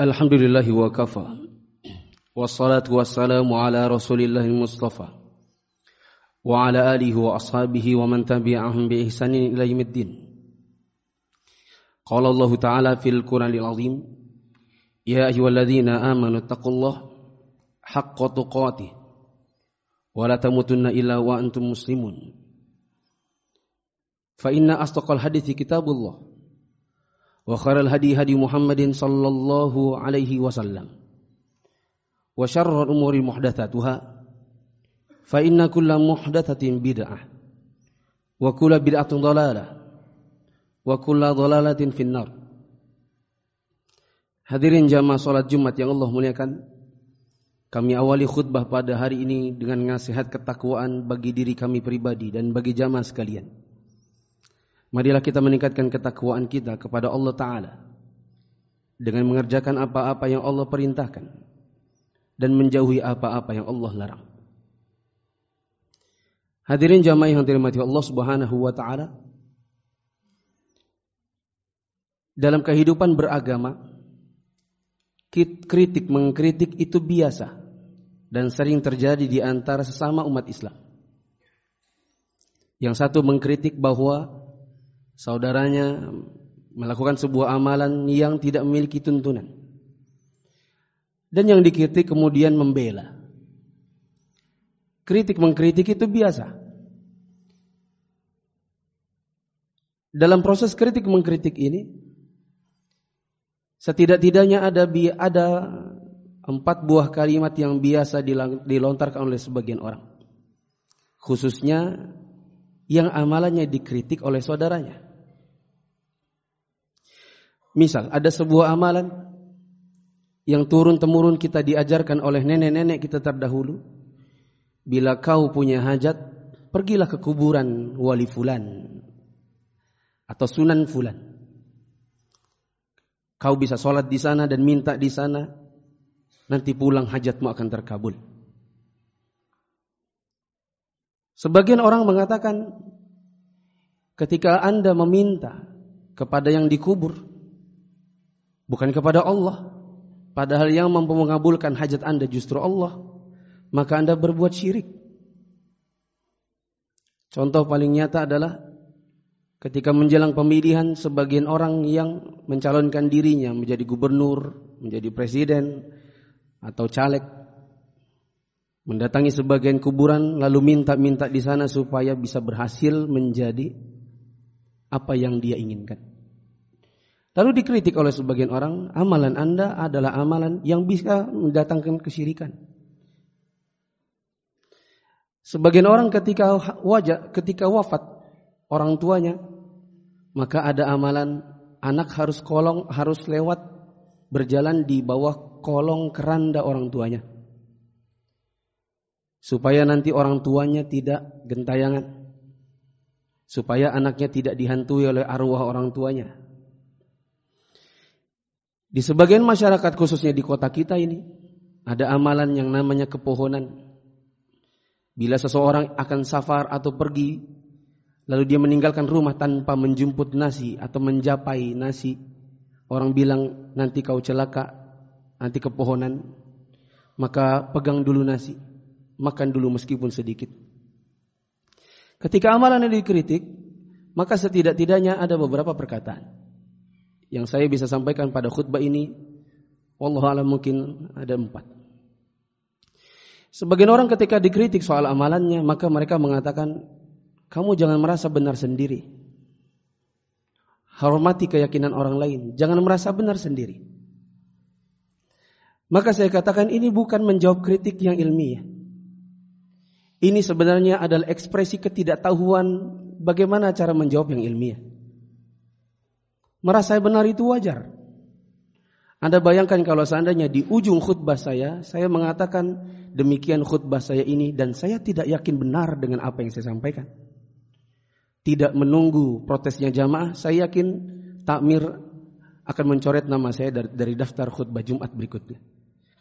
الحمد لله وكفى والصلاة والسلام على رسول الله المصطفى وعلى آله وأصحابه ومن تبعهم بإحسان إلى يوم الدين قال الله تعالى في القرآن العظيم يا أيها الذين آمنوا اتقوا الله حق تقاته ولا تموتن إلا وأنتم مسلمون فإن أصدق الحديث كتاب الله وخير الهدي هدي محمد صلى الله عليه وسلم وشر الأمور محدثاتها فإن كل محدثة بدعة وكل بدعة ضلالة وكل ضلالة في النار Hadirin jamaah salat Jumat yang Allah muliakan Kami awali khutbah pada hari ini dengan nasihat ketakwaan bagi diri kami pribadi dan bagi jamaah sekalian Marilah kita meningkatkan ketakwaan kita kepada Allah Ta'ala dengan mengerjakan apa-apa yang Allah perintahkan dan menjauhi apa-apa yang Allah larang. Hadirin jamaah yang dirahmati Allah Subhanahu wa taala. Dalam kehidupan beragama, kritik mengkritik itu biasa dan sering terjadi di antara sesama umat Islam. Yang satu mengkritik bahwa saudaranya melakukan sebuah amalan yang tidak memiliki tuntunan. Dan yang dikritik kemudian membela. Kritik mengkritik itu biasa. Dalam proses kritik mengkritik ini, setidak-tidaknya ada ada empat buah kalimat yang biasa dilontarkan oleh sebagian orang. Khususnya yang amalannya dikritik oleh saudaranya. Misal ada sebuah amalan yang turun temurun kita diajarkan oleh nenek-nenek kita terdahulu. Bila kau punya hajat, pergilah ke kuburan wali fulan atau sunan fulan. Kau bisa sholat di sana dan minta di sana, nanti pulang hajatmu akan terkabul. Sebagian orang mengatakan ketika Anda meminta kepada yang dikubur bukan kepada Allah, padahal yang mampu mengabulkan hajat Anda justru Allah, maka Anda berbuat syirik. Contoh paling nyata adalah ketika menjelang pemilihan sebagian orang yang mencalonkan dirinya menjadi gubernur, menjadi presiden atau caleg mendatangi sebagian kuburan lalu minta-minta di sana supaya bisa berhasil menjadi apa yang dia inginkan. Lalu dikritik oleh sebagian orang, amalan Anda adalah amalan yang bisa mendatangkan kesyirikan. Sebagian orang ketika wajah ketika wafat orang tuanya, maka ada amalan anak harus kolong harus lewat berjalan di bawah kolong keranda orang tuanya supaya nanti orang tuanya tidak gentayangan, supaya anaknya tidak dihantui oleh arwah orang tuanya. Di sebagian masyarakat khususnya di kota kita ini ada amalan yang namanya kepohonan. Bila seseorang akan safar atau pergi lalu dia meninggalkan rumah tanpa menjemput nasi atau menjapai nasi, orang bilang nanti kau celaka, nanti kepohonan, maka pegang dulu nasi makan dulu meskipun sedikit. Ketika amalan ini dikritik, maka setidak-tidaknya ada beberapa perkataan yang saya bisa sampaikan pada khutbah ini. Allah alam mungkin ada empat. Sebagian orang ketika dikritik soal amalannya, maka mereka mengatakan, kamu jangan merasa benar sendiri. Hormati keyakinan orang lain, jangan merasa benar sendiri. Maka saya katakan ini bukan menjawab kritik yang ilmiah. Ini sebenarnya adalah ekspresi ketidaktahuan bagaimana cara menjawab yang ilmiah. Merasa benar itu wajar. Anda bayangkan kalau seandainya di ujung khutbah saya, saya mengatakan demikian khutbah saya ini dan saya tidak yakin benar dengan apa yang saya sampaikan. Tidak menunggu protesnya jamaah, saya yakin takmir akan mencoret nama saya dari, daftar khutbah Jumat berikutnya.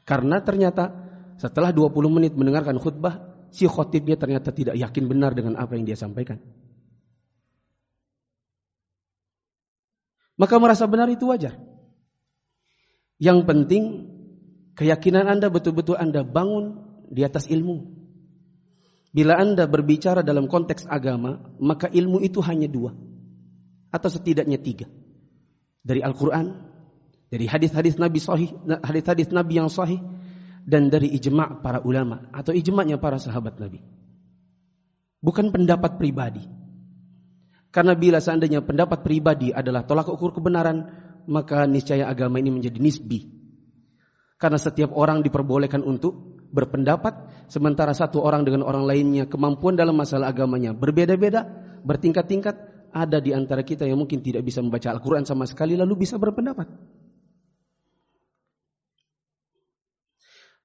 Karena ternyata setelah 20 menit mendengarkan khutbah, si khotibnya ternyata tidak yakin benar dengan apa yang dia sampaikan. Maka merasa benar itu wajar. Yang penting keyakinan Anda betul-betul Anda bangun di atas ilmu. Bila Anda berbicara dalam konteks agama, maka ilmu itu hanya dua. Atau setidaknya tiga. Dari Al-Quran, dari hadis-hadis Nabi sahih, hadis-hadis Nabi yang sahih, dan dari ijma' para ulama atau ijma'nya para sahabat Nabi. Bukan pendapat pribadi. Karena bila seandainya pendapat pribadi adalah tolak ukur kebenaran, maka niscaya agama ini menjadi nisbi. Karena setiap orang diperbolehkan untuk berpendapat, sementara satu orang dengan orang lainnya kemampuan dalam masalah agamanya berbeda-beda, bertingkat-tingkat. Ada di antara kita yang mungkin tidak bisa membaca Al-Quran sama sekali lalu bisa berpendapat.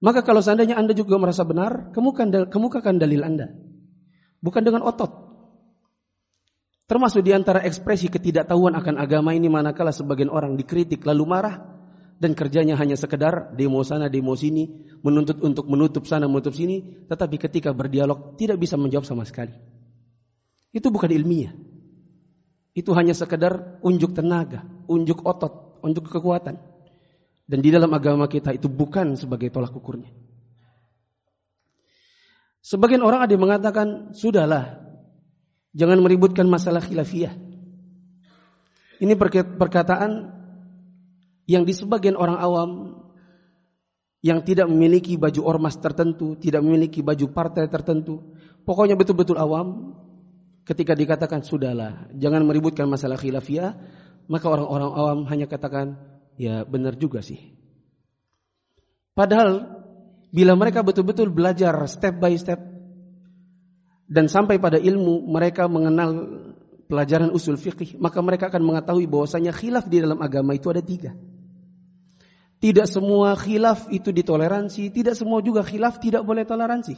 Maka kalau seandainya Anda juga merasa benar, kemukakan, dalil Anda. Bukan dengan otot. Termasuk di antara ekspresi ketidaktahuan akan agama ini manakala sebagian orang dikritik lalu marah dan kerjanya hanya sekedar demo sana demo sini, menuntut untuk menutup sana menutup sini, tetapi ketika berdialog tidak bisa menjawab sama sekali. Itu bukan ilmiah. Itu hanya sekedar unjuk tenaga, unjuk otot, unjuk kekuatan. Dan di dalam agama kita itu bukan sebagai tolak ukurnya. Sebagian orang ada yang mengatakan, sudahlah Jangan meributkan masalah khilafiyah. Ini perkataan yang di sebagian orang awam yang tidak memiliki baju ormas tertentu, tidak memiliki baju partai tertentu, pokoknya betul-betul awam ketika dikatakan sudahlah, jangan meributkan masalah khilafiyah, maka orang-orang awam hanya katakan ya benar juga sih. Padahal bila mereka betul-betul belajar step by step dan sampai pada ilmu mereka mengenal pelajaran usul fikih, maka mereka akan mengetahui bahwasanya khilaf di dalam agama itu ada tiga. Tidak semua khilaf itu ditoleransi, tidak semua juga khilaf tidak boleh toleransi.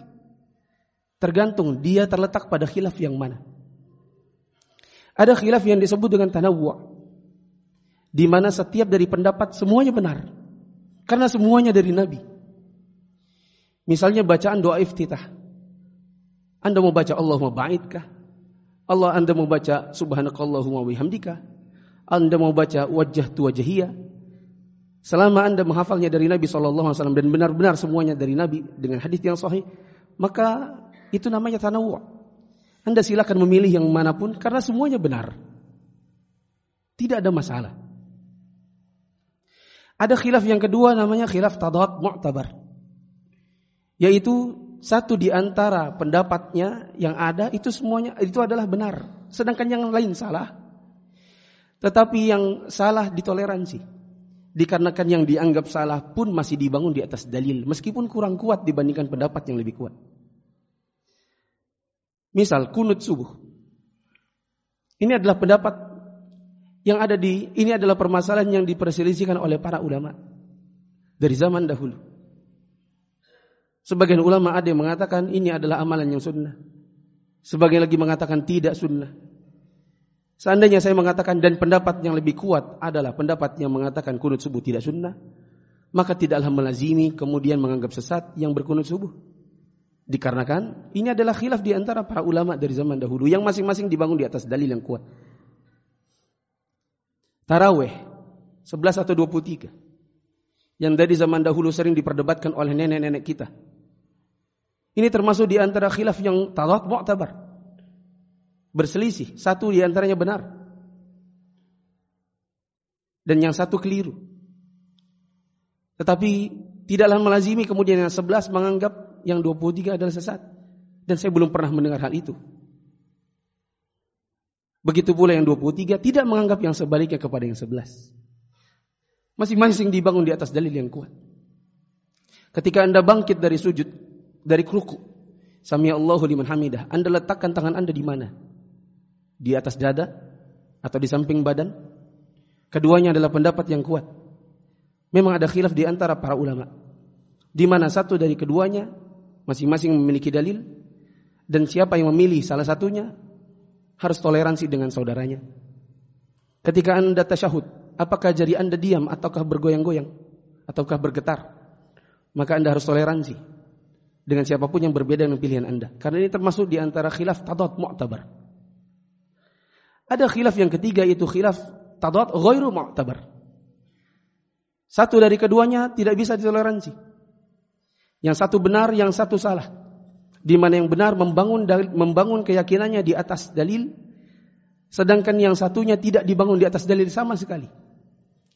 Tergantung dia terletak pada khilaf yang mana. Ada khilaf yang disebut dengan tanawwu. Di mana setiap dari pendapat semuanya benar. Karena semuanya dari Nabi. Misalnya bacaan doa iftitah. Anda mau baca Allahumma ba'idkah? Allah Anda mau baca subhanakallahumma bihamdika? Anda mau baca wajah tu wajahiyah? Selama Anda menghafalnya dari Nabi SAW dan benar-benar semuanya dari Nabi dengan hadis yang sahih, maka itu namanya tanawu. Anda silakan memilih yang mana pun karena semuanya benar. Tidak ada masalah. Ada khilaf yang kedua namanya khilaf tadad mu'tabar. Yaitu satu di antara pendapatnya yang ada itu semuanya itu adalah benar, sedangkan yang lain salah. Tetapi yang salah ditoleransi. Dikarenakan yang dianggap salah pun masih dibangun di atas dalil, meskipun kurang kuat dibandingkan pendapat yang lebih kuat. Misal kunut subuh. Ini adalah pendapat yang ada di ini adalah permasalahan yang diperselisihkan oleh para ulama dari zaman dahulu. Sebagian ulama ada yang mengatakan ini adalah amalan yang sunnah. Sebagian lagi mengatakan tidak sunnah. Seandainya saya mengatakan dan pendapat yang lebih kuat adalah pendapat yang mengatakan kunut subuh tidak sunnah, maka tidaklah melazimi kemudian menganggap sesat yang berkunut subuh. Dikarenakan ini adalah khilaf di antara para ulama dari zaman dahulu yang masing-masing dibangun di atas dalil yang kuat. Taraweh 11 atau 23 yang dari zaman dahulu sering diperdebatkan oleh nenek-nenek kita. Ini termasuk di antara khilaf yang talat mu'tabar. Berselisih, satu di antaranya benar. Dan yang satu keliru. Tetapi tidaklah melazimi kemudian yang sebelas menganggap yang 23 adalah sesat. Dan saya belum pernah mendengar hal itu. Begitu pula yang 23 tidak menganggap yang sebaliknya kepada yang sebelas. Masing-masing dibangun di atas dalil yang kuat. Ketika Anda bangkit dari sujud, dari kruku. Sami Allahu liman hamidah. Anda letakkan tangan Anda di mana? Di atas dada atau di samping badan? Keduanya adalah pendapat yang kuat. Memang ada khilaf di antara para ulama. Di mana satu dari keduanya masing-masing memiliki dalil dan siapa yang memilih salah satunya harus toleransi dengan saudaranya. Ketika Anda tasyahud, apakah jari Anda diam ataukah bergoyang-goyang ataukah bergetar? Maka Anda harus toleransi dengan siapa pun yang berbeda dengan pilihan Anda. Karena ini termasuk di antara khilaf tadad mu'tabar. Ada khilaf yang ketiga itu khilaf tadad ghairu mu'tabar. Satu dari keduanya tidak bisa ditoleransi. Yang satu benar, yang satu salah. Di mana yang benar membangun membangun keyakinannya di atas dalil, sedangkan yang satunya tidak dibangun di atas dalil sama sekali.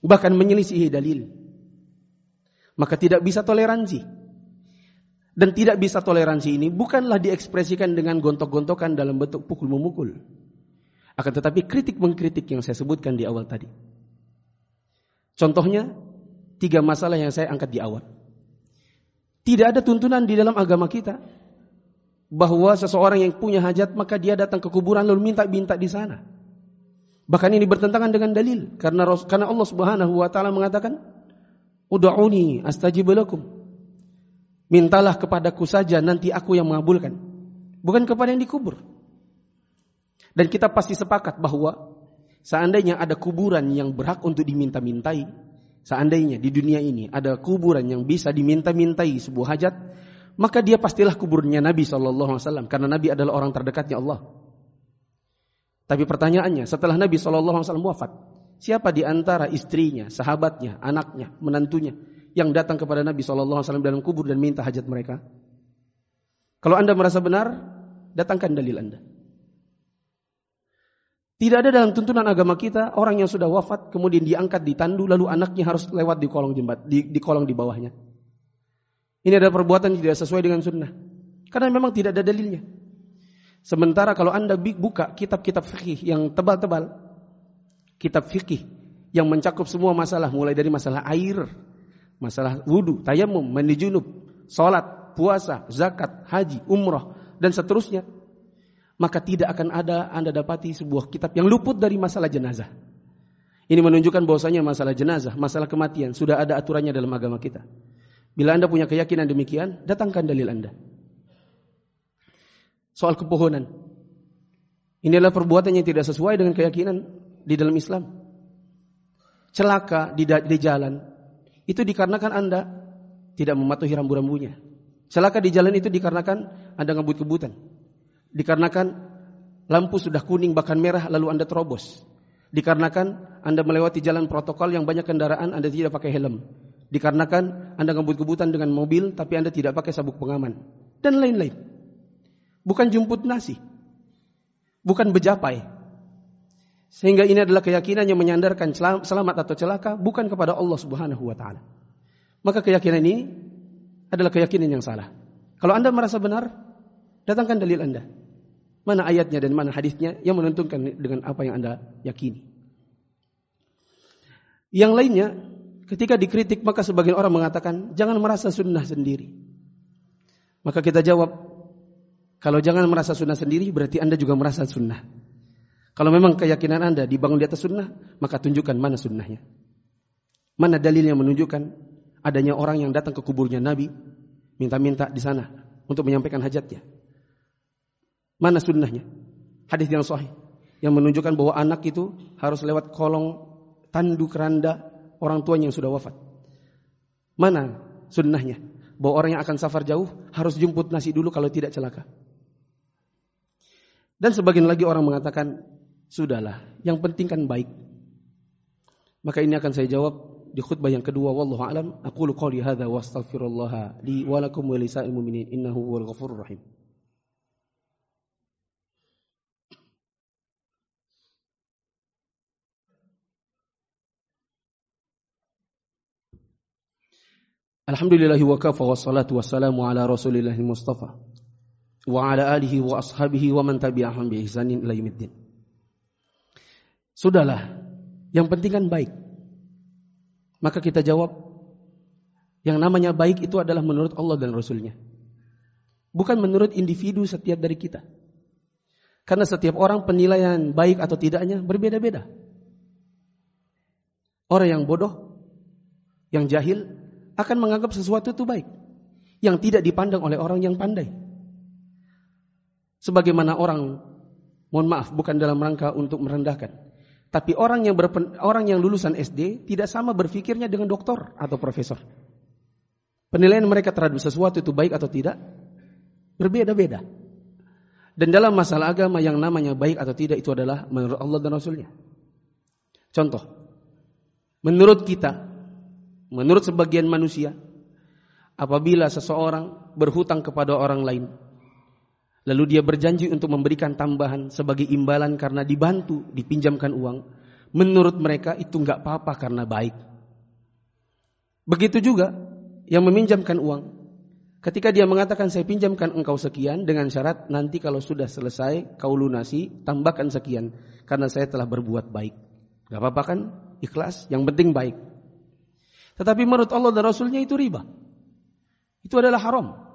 Bahkan menyelisihi dalil. Maka tidak bisa toleransi. Dan tidak bisa toleransi ini bukanlah diekspresikan dengan gontok-gontokan dalam bentuk pukul memukul. Akan tetapi kritik mengkritik yang saya sebutkan di awal tadi. Contohnya, tiga masalah yang saya angkat di awal. Tidak ada tuntunan di dalam agama kita bahwa seseorang yang punya hajat maka dia datang ke kuburan lalu minta-minta di sana. Bahkan ini bertentangan dengan dalil karena Allah Subhanahu wa taala mengatakan, "Ud'uni astajib lakum." Mintalah kepadaku saja nanti aku yang mengabulkan. Bukan kepada yang dikubur. Dan kita pasti sepakat bahwa seandainya ada kuburan yang berhak untuk diminta-mintai, seandainya di dunia ini ada kuburan yang bisa diminta-mintai sebuah hajat, maka dia pastilah kuburnya Nabi Wasallam karena Nabi adalah orang terdekatnya Allah. Tapi pertanyaannya, setelah Nabi Wasallam wafat, siapa di antara istrinya, sahabatnya, anaknya, menantunya yang datang kepada Nabi Shallallahu Alaihi Wasallam dalam kubur dan minta hajat mereka? Kalau anda merasa benar, datangkan dalil anda. Tidak ada dalam tuntunan agama kita orang yang sudah wafat kemudian diangkat di tandu lalu anaknya harus lewat di kolong jembat di, di kolong di bawahnya. Ini adalah perbuatan yang tidak sesuai dengan sunnah. Karena memang tidak ada dalilnya. Sementara kalau anda buka kitab-kitab fikih yang tebal-tebal, kitab fikih yang mencakup semua masalah mulai dari masalah air, masalah wudhu, tayamum, mandi junub, salat, puasa, zakat, haji, umrah dan seterusnya maka tidak akan ada Anda dapati sebuah kitab yang luput dari masalah jenazah. Ini menunjukkan bahwasanya masalah jenazah, masalah kematian sudah ada aturannya dalam agama kita. Bila Anda punya keyakinan demikian, datangkan dalil Anda. Soal kepohonan. Ini adalah perbuatan yang tidak sesuai dengan keyakinan di dalam Islam. Celaka di, di jalan itu dikarenakan Anda tidak mematuhi rambu-rambunya. Celaka di jalan itu dikarenakan Anda ngebut-kebutan. Dikarenakan lampu sudah kuning bahkan merah lalu Anda terobos. Dikarenakan Anda melewati jalan protokol yang banyak kendaraan Anda tidak pakai helm. Dikarenakan Anda ngebut-kebutan dengan mobil tapi Anda tidak pakai sabuk pengaman. Dan lain-lain. Bukan jemput nasi. Bukan bejapai. Sehingga ini adalah keyakinan yang menyandarkan selamat atau celaka bukan kepada Allah Subhanahu wa taala. Maka keyakinan ini adalah keyakinan yang salah. Kalau Anda merasa benar, datangkan dalil Anda. Mana ayatnya dan mana hadisnya yang menentukan dengan apa yang Anda yakini. Yang lainnya, ketika dikritik maka sebagian orang mengatakan, jangan merasa sunnah sendiri. Maka kita jawab, kalau jangan merasa sunnah sendiri berarti Anda juga merasa sunnah. Kalau memang keyakinan Anda dibangun di atas sunnah, maka tunjukkan mana sunnahnya. Mana dalil yang menunjukkan adanya orang yang datang ke kuburnya Nabi, minta-minta di sana untuk menyampaikan hajatnya. Mana sunnahnya? Hadis yang sahih yang menunjukkan bahwa anak itu harus lewat kolong tanduk keranda orang tuanya yang sudah wafat. Mana sunnahnya? Bahwa orang yang akan safar jauh harus jemput nasi dulu kalau tidak celaka. Dan sebagian lagi orang mengatakan, sudahlah, yang penting kan baik. Maka ini akan saya jawab di khutbah yang kedua wallahu alam aqulu qawli hadza wa astaghfirullah li wa lakum wa lisa'il mu'minin innahu huwal ghafurur rahim Alhamdulillahi wa kafa wa salatu wassalamu ala rasulillahi mustafa wa ala alihi wa ashabihi wa man tabi'ahum bi ihsanin ila yaumiddin. Sudahlah, yang penting kan baik. Maka kita jawab, yang namanya baik itu adalah menurut Allah dan Rasulnya. Bukan menurut individu setiap dari kita. Karena setiap orang penilaian baik atau tidaknya berbeda-beda. Orang yang bodoh, yang jahil, akan menganggap sesuatu itu baik yang tidak dipandang oleh orang yang pandai. Sebagaimana orang, mohon maaf, bukan dalam rangka untuk merendahkan, tapi orang yang berpen, orang yang lulusan SD tidak sama berpikirnya dengan doktor atau profesor. Penilaian mereka terhadap sesuatu itu baik atau tidak berbeda-beda. Dan dalam masalah agama yang namanya baik atau tidak itu adalah menurut Allah dan Rasulnya. Contoh, menurut kita menurut sebagian manusia, apabila seseorang berhutang kepada orang lain, lalu dia berjanji untuk memberikan tambahan sebagai imbalan karena dibantu, dipinjamkan uang, menurut mereka itu nggak apa-apa karena baik. Begitu juga yang meminjamkan uang, Ketika dia mengatakan saya pinjamkan engkau sekian dengan syarat nanti kalau sudah selesai kau lunasi tambahkan sekian karena saya telah berbuat baik. Gak apa-apa kan? Ikhlas, yang penting baik. Tetapi menurut Allah dan Rasulnya itu riba. Itu adalah haram.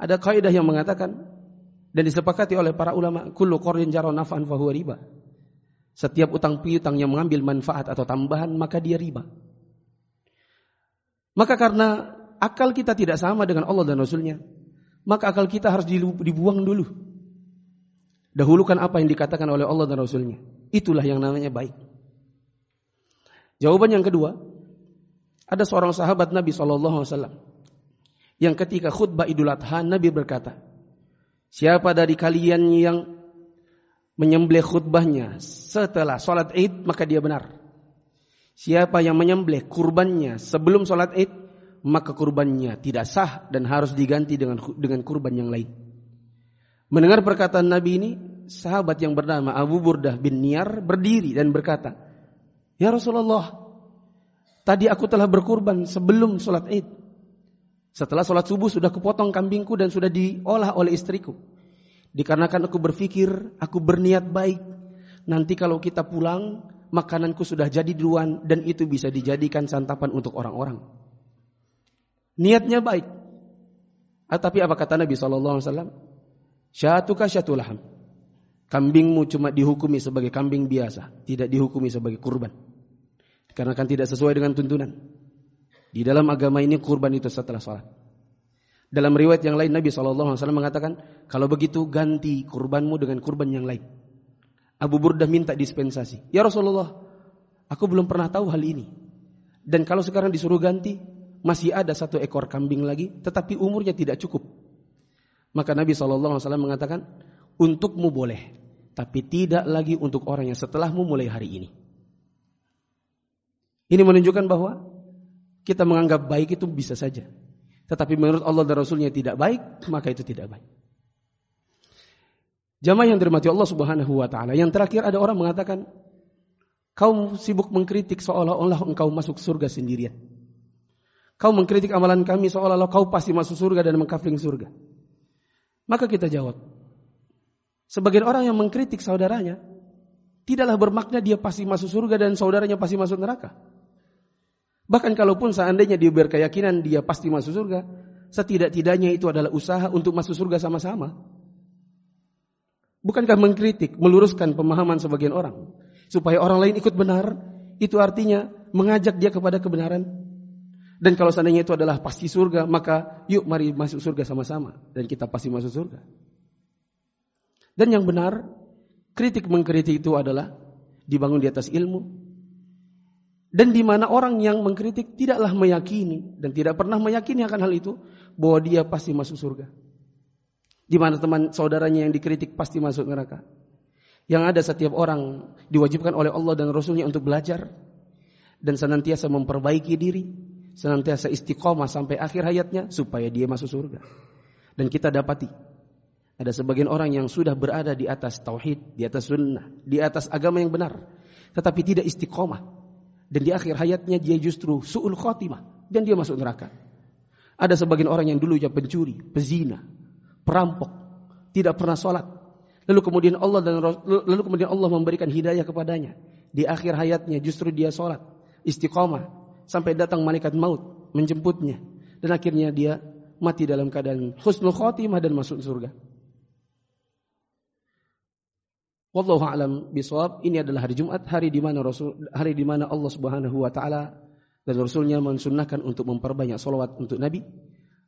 Ada kaidah yang mengatakan dan disepakati oleh para ulama, kullu qardin jara naf'an fahuwa riba. Setiap utang piutang yang mengambil manfaat atau tambahan maka dia riba. Maka karena akal kita tidak sama dengan Allah dan Rasulnya, maka akal kita harus dibuang dulu. Dahulukan apa yang dikatakan oleh Allah dan Rasulnya. Itulah yang namanya baik. Jawaban yang kedua, ada seorang sahabat Nabi SAW yang ketika khutbah Idul Adha Nabi berkata, siapa dari kalian yang menyembelih khutbahnya setelah sholat id maka dia benar. Siapa yang menyembelih kurbannya sebelum sholat id maka kurbannya tidak sah dan harus diganti dengan dengan kurban yang lain. Mendengar perkataan Nabi ini, sahabat yang bernama Abu Burdah bin Niyar berdiri dan berkata, "Ya Rasulullah, tadi aku telah berkurban sebelum sholat Id. Setelah sholat subuh sudah kupotong kambingku dan sudah diolah oleh istriku. Dikarenakan aku berpikir, aku berniat baik. Nanti kalau kita pulang, makananku sudah jadi duluan dan itu bisa dijadikan santapan untuk orang-orang." Niatnya baik. Ah, tapi apa kata Nabi Wasallam? Syatuka syatulaham. Kambingmu cuma dihukumi sebagai kambing biasa, tidak dihukumi sebagai kurban. Karena kan tidak sesuai dengan tuntunan. Di dalam agama ini kurban itu setelah sholat. Dalam riwayat yang lain Nabi SAW mengatakan, kalau begitu ganti kurbanmu dengan kurban yang lain. Abu Burdah minta dispensasi. Ya Rasulullah, aku belum pernah tahu hal ini. Dan kalau sekarang disuruh ganti, masih ada satu ekor kambing lagi, tetapi umurnya tidak cukup. Maka Nabi SAW mengatakan, untukmu boleh, tapi tidak lagi untuk orang yang setelahmu mulai hari ini. Ini menunjukkan bahwa kita menganggap baik itu bisa saja. Tetapi menurut Allah dan Rasulnya tidak baik, maka itu tidak baik. Jamaah yang dirahmati Allah Subhanahu wa taala. Yang terakhir ada orang mengatakan, kau sibuk mengkritik seolah-olah engkau masuk surga sendirian. Kau mengkritik amalan kami seolah-olah kau pasti masuk surga dan mengkafling surga. Maka kita jawab. Sebagian orang yang mengkritik saudaranya, tidaklah bermakna dia pasti masuk surga dan saudaranya pasti masuk neraka. Bahkan kalaupun seandainya dia berkeyakinan dia pasti masuk surga, setidak-tidaknya itu adalah usaha untuk masuk surga sama-sama. Bukankah mengkritik, meluruskan pemahaman sebagian orang supaya orang lain ikut benar, itu artinya mengajak dia kepada kebenaran. Dan kalau seandainya itu adalah pasti surga, maka yuk mari masuk surga sama-sama. Dan kita pasti masuk surga. Dan yang benar, kritik mengkritik itu adalah dibangun di atas ilmu. Dan di mana orang yang mengkritik tidaklah meyakini dan tidak pernah meyakini akan hal itu bahwa dia pasti masuk surga. Di mana teman saudaranya yang dikritik pasti masuk neraka. Yang ada setiap orang diwajibkan oleh Allah dan Rasulnya untuk belajar dan senantiasa memperbaiki diri senantiasa istiqomah sampai akhir hayatnya supaya dia masuk surga. Dan kita dapati ada sebagian orang yang sudah berada di atas tauhid, di atas sunnah, di atas agama yang benar, tetapi tidak istiqomah. Dan di akhir hayatnya dia justru su'ul khotimah dan dia masuk neraka. Ada sebagian orang yang dulunya pencuri, pezina, perampok, tidak pernah sholat. Lalu kemudian Allah dan lalu kemudian Allah memberikan hidayah kepadanya. Di akhir hayatnya justru dia sholat, istiqomah, sampai datang malaikat maut menjemputnya dan akhirnya dia mati dalam keadaan husnul khotimah dan masuk surga. Wallahu alam bisawab. Ini adalah hari Jumat, hari di mana Rasul hari di mana Allah Subhanahu wa taala dan Rasulnya mensunnahkan untuk memperbanyak solawat untuk Nabi.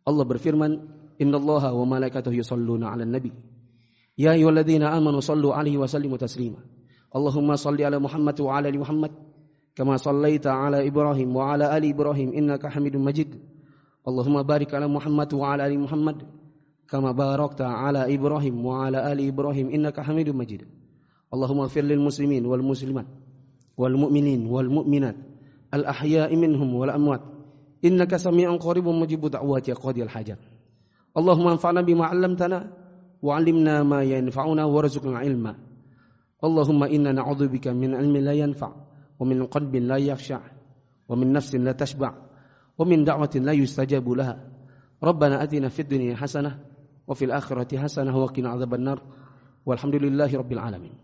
Allah berfirman, "Innallaha wa malaikatahu yusalluna 'alan nabi." Ya ayyuhalladzina amanu sallu 'alaihi wa sallimu taslima. Allahumma salli ala Muhammad wa ala ali Muhammad kama sallaita ala Ibrahim wa ala ali Ibrahim innaka Hamidum Majid. Allahumma barik ala Muhammad wa ala ali Muhammad kama barakta ala Ibrahim wa ala ali Ibrahim innaka Hamidum Majid. Allahumma fir lil muslimin wal muslimat wal mu'minin wal mu'minat al ahya'i minhum wal amwat. Innaka sami'un qaribun mujibu da'wati ya qadiyal hajat. Allahumma anfa'na bima 'allamtana wa 'allimna ma yanfa'una warzuqna ilma. Allahumma inna na'udzubika min ilmin la yanfa' wa min qalbin la yakhsha' wa min nafsin la tashba' wa min da'watin la yustajabu laha. Rabbana atina fid dunya hasanah wa fil akhirati hasanah wa qina adzabannar walhamdulillahi rabbil alamin.